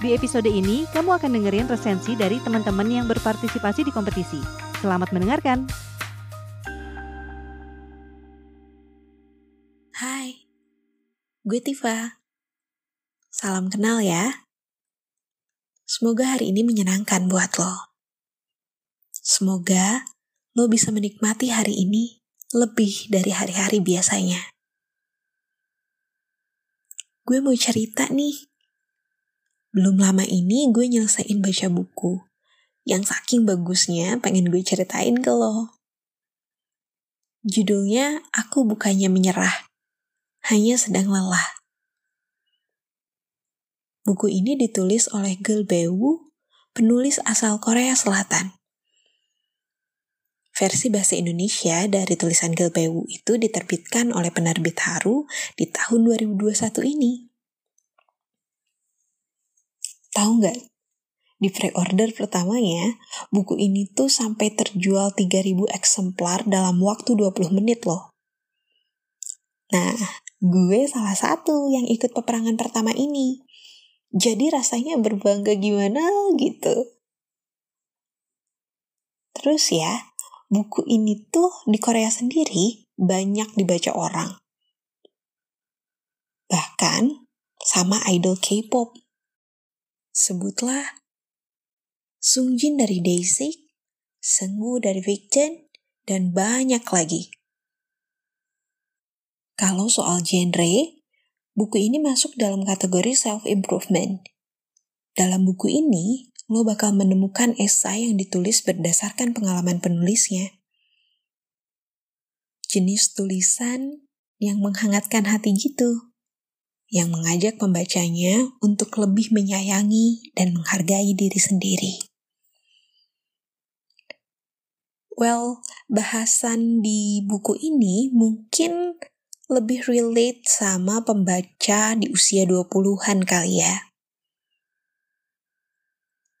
Di episode ini, kamu akan dengerin resensi dari teman-teman yang berpartisipasi di kompetisi. Selamat mendengarkan! Hai, gue Tifa. Salam kenal ya. Semoga hari ini menyenangkan buat lo. Semoga lo bisa menikmati hari ini lebih dari hari-hari biasanya. Gue mau cerita nih belum lama ini gue nyelesain baca buku yang saking bagusnya pengen gue ceritain ke lo. Judulnya Aku Bukannya Menyerah, Hanya Sedang Lelah. Buku ini ditulis oleh Gil Bewu, penulis asal Korea Selatan. Versi bahasa Indonesia dari tulisan Gil Bewu itu diterbitkan oleh penerbit Haru di tahun 2021 ini. Tahu nggak? Di pre-order pertamanya, buku ini tuh sampai terjual 3000 eksemplar dalam waktu 20 menit loh. Nah, gue salah satu yang ikut peperangan pertama ini. Jadi rasanya berbangga gimana gitu. Terus ya, buku ini tuh di Korea sendiri banyak dibaca orang. Bahkan sama idol K-pop Sebutlah Sungjin dari Daisy, Senggu dari Victon, dan banyak lagi. Kalau soal genre, buku ini masuk dalam kategori self-improvement. Dalam buku ini, lo bakal menemukan esai yang ditulis berdasarkan pengalaman penulisnya. Jenis tulisan yang menghangatkan hati gitu yang mengajak pembacanya untuk lebih menyayangi dan menghargai diri sendiri. Well, bahasan di buku ini mungkin lebih relate sama pembaca di usia 20-an kali ya.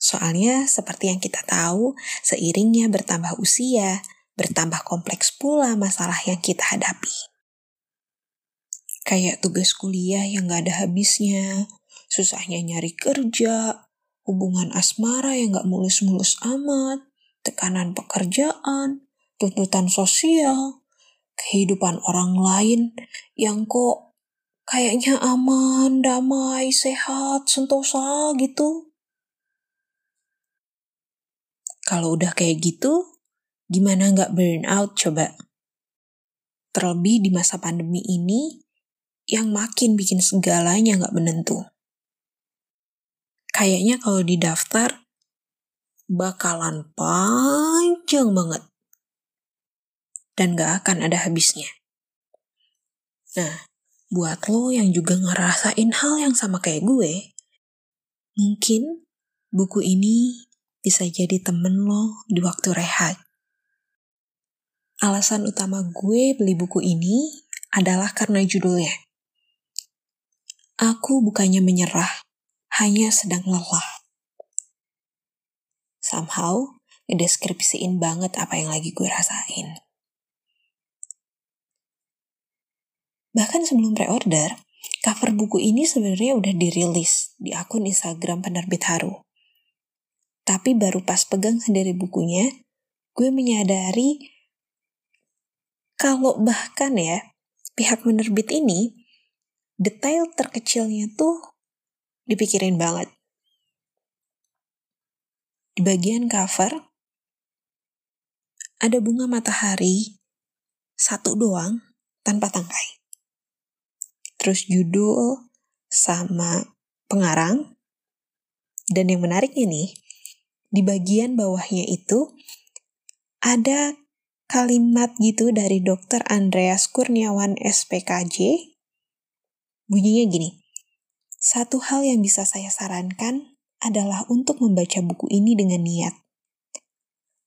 Soalnya seperti yang kita tahu, seiringnya bertambah usia, bertambah kompleks pula masalah yang kita hadapi. Kayak tugas kuliah yang gak ada habisnya, susahnya nyari kerja, hubungan asmara yang gak mulus-mulus amat, tekanan pekerjaan, tuntutan sosial, kehidupan orang lain yang kok kayaknya aman, damai, sehat, sentosa gitu. Kalau udah kayak gitu, gimana nggak burn out coba? Terlebih di masa pandemi ini, yang makin bikin segalanya nggak menentu. Kayaknya kalau di daftar bakalan panjang banget. Dan gak akan ada habisnya. Nah, buat lo yang juga ngerasain hal yang sama kayak gue, mungkin buku ini bisa jadi temen lo di waktu rehat. Alasan utama gue beli buku ini adalah karena judulnya. Aku bukannya menyerah, hanya sedang lelah. Somehow, ngedeskripsiin banget apa yang lagi gue rasain. Bahkan sebelum pre-order, cover buku ini sebenarnya udah dirilis di akun Instagram penerbit Haru. Tapi baru pas pegang sendiri bukunya, gue menyadari kalau bahkan ya, pihak penerbit ini detail terkecilnya tuh dipikirin banget. Di bagian cover, ada bunga matahari satu doang tanpa tangkai. Terus judul sama pengarang. Dan yang menariknya nih, di bagian bawahnya itu ada kalimat gitu dari Dr. Andreas Kurniawan SPKJ Bunyinya gini, satu hal yang bisa saya sarankan adalah untuk membaca buku ini dengan niat.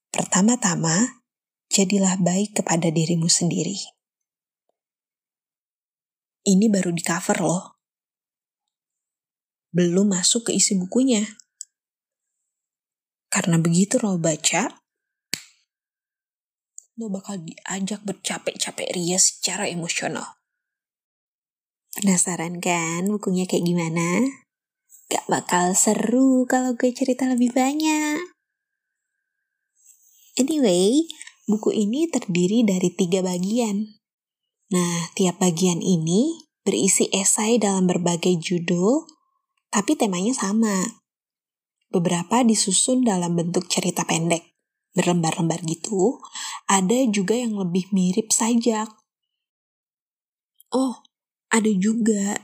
Pertama-tama, jadilah baik kepada dirimu sendiri. Ini baru di cover loh. Belum masuk ke isi bukunya. Karena begitu lo baca, lo bakal diajak bercapek-capek ria secara emosional. Penasaran kan bukunya kayak gimana? Gak bakal seru kalau gue cerita lebih banyak. Anyway, buku ini terdiri dari tiga bagian. Nah, tiap bagian ini berisi esai dalam berbagai judul, tapi temanya sama. Beberapa disusun dalam bentuk cerita pendek, berlembar-lembar gitu. Ada juga yang lebih mirip sajak. Oh, ada juga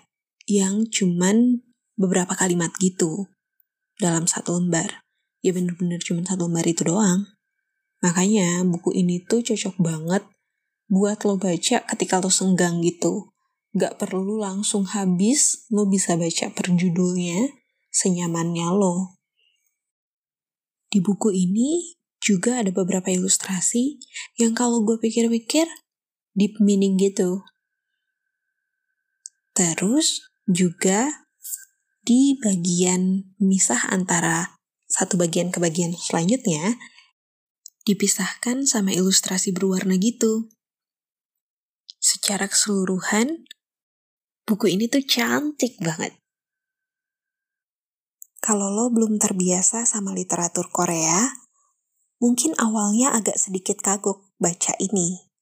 yang cuman beberapa kalimat gitu dalam satu lembar. Ya bener-bener cuma satu lembar itu doang. Makanya buku ini tuh cocok banget buat lo baca ketika lo senggang gitu. Gak perlu langsung habis, lo bisa baca per judulnya senyamannya lo. Di buku ini juga ada beberapa ilustrasi yang kalau gue pikir-pikir deep meaning gitu. Terus juga di bagian misah antara satu bagian ke bagian selanjutnya, dipisahkan sama ilustrasi berwarna gitu. Secara keseluruhan, buku ini tuh cantik banget. Kalau lo belum terbiasa sama literatur Korea, mungkin awalnya agak sedikit kagok baca ini.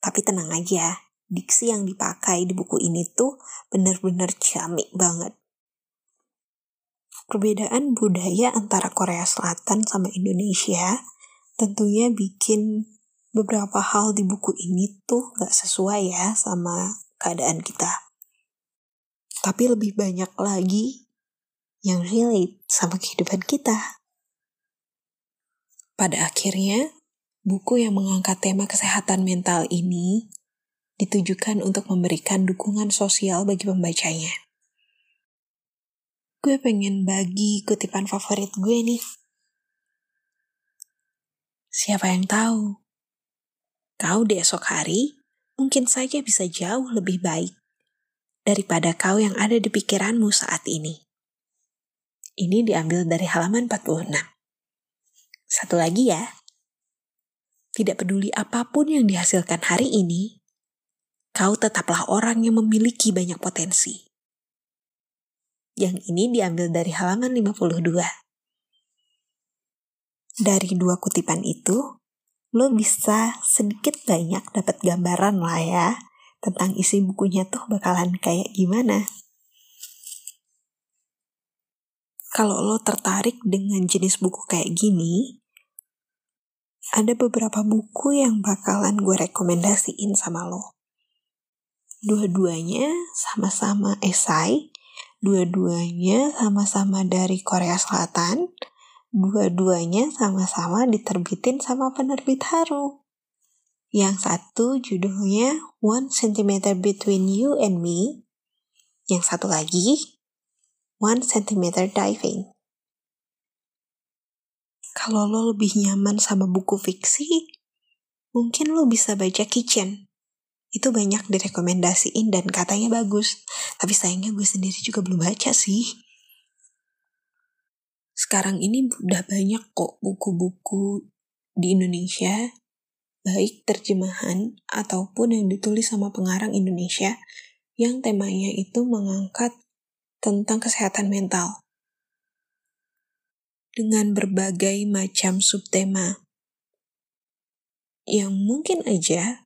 Tapi tenang aja, diksi yang dipakai di buku ini tuh bener-bener ciamik banget. Perbedaan budaya antara Korea Selatan sama Indonesia tentunya bikin beberapa hal di buku ini tuh gak sesuai ya sama keadaan kita. Tapi lebih banyak lagi yang relate sama kehidupan kita. Pada akhirnya, buku yang mengangkat tema kesehatan mental ini ditujukan untuk memberikan dukungan sosial bagi pembacanya. Gue pengen bagi kutipan favorit gue nih Siapa yang tahu? Kau di esok hari mungkin saja bisa jauh lebih baik daripada kau yang ada di pikiranmu saat ini. Ini diambil dari halaman 46. Satu lagi ya. Tidak peduli apa pun yang dihasilkan hari ini, kau tetaplah orang yang memiliki banyak potensi. Yang ini diambil dari halaman 52 dari dua kutipan itu, lo bisa sedikit banyak dapat gambaran lah ya tentang isi bukunya tuh bakalan kayak gimana. Kalau lo tertarik dengan jenis buku kayak gini, ada beberapa buku yang bakalan gue rekomendasiin sama lo. Dua-duanya sama-sama esai, dua-duanya sama-sama dari Korea Selatan, Dua-duanya sama-sama diterbitin sama penerbit Haru. Yang satu judulnya One Centimeter Between You and Me. Yang satu lagi One Centimeter Diving. Kalau lo lebih nyaman sama buku fiksi, mungkin lo bisa baca Kitchen. Itu banyak direkomendasiin dan katanya bagus. Tapi sayangnya gue sendiri juga belum baca sih sekarang ini udah banyak kok buku-buku di Indonesia, baik terjemahan ataupun yang ditulis sama pengarang Indonesia, yang temanya itu mengangkat tentang kesehatan mental. Dengan berbagai macam subtema yang mungkin aja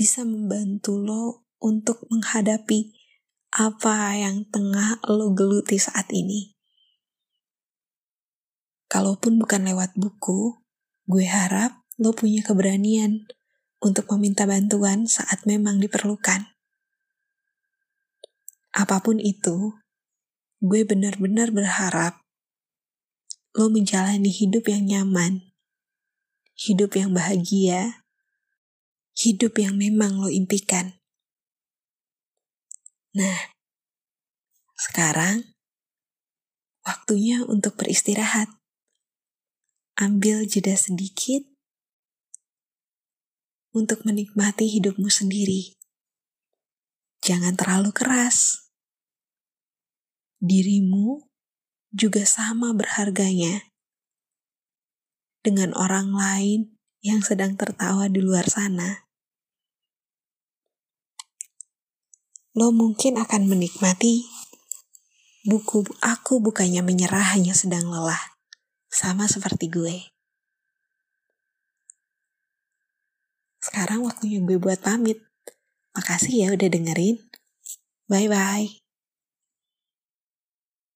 bisa membantu lo untuk menghadapi apa yang tengah lo geluti saat ini. Kalaupun bukan lewat buku, gue harap lo punya keberanian untuk meminta bantuan saat memang diperlukan. Apa pun itu, gue benar-benar berharap lo menjalani hidup yang nyaman, hidup yang bahagia, hidup yang memang lo impikan. Nah, sekarang waktunya untuk beristirahat ambil jeda sedikit untuk menikmati hidupmu sendiri. Jangan terlalu keras. Dirimu juga sama berharganya dengan orang lain yang sedang tertawa di luar sana. Lo mungkin akan menikmati buku aku bukannya menyerah hanya sedang lelah, sama seperti gue. Sekarang waktunya gue buat pamit. Makasih ya udah dengerin. Bye-bye.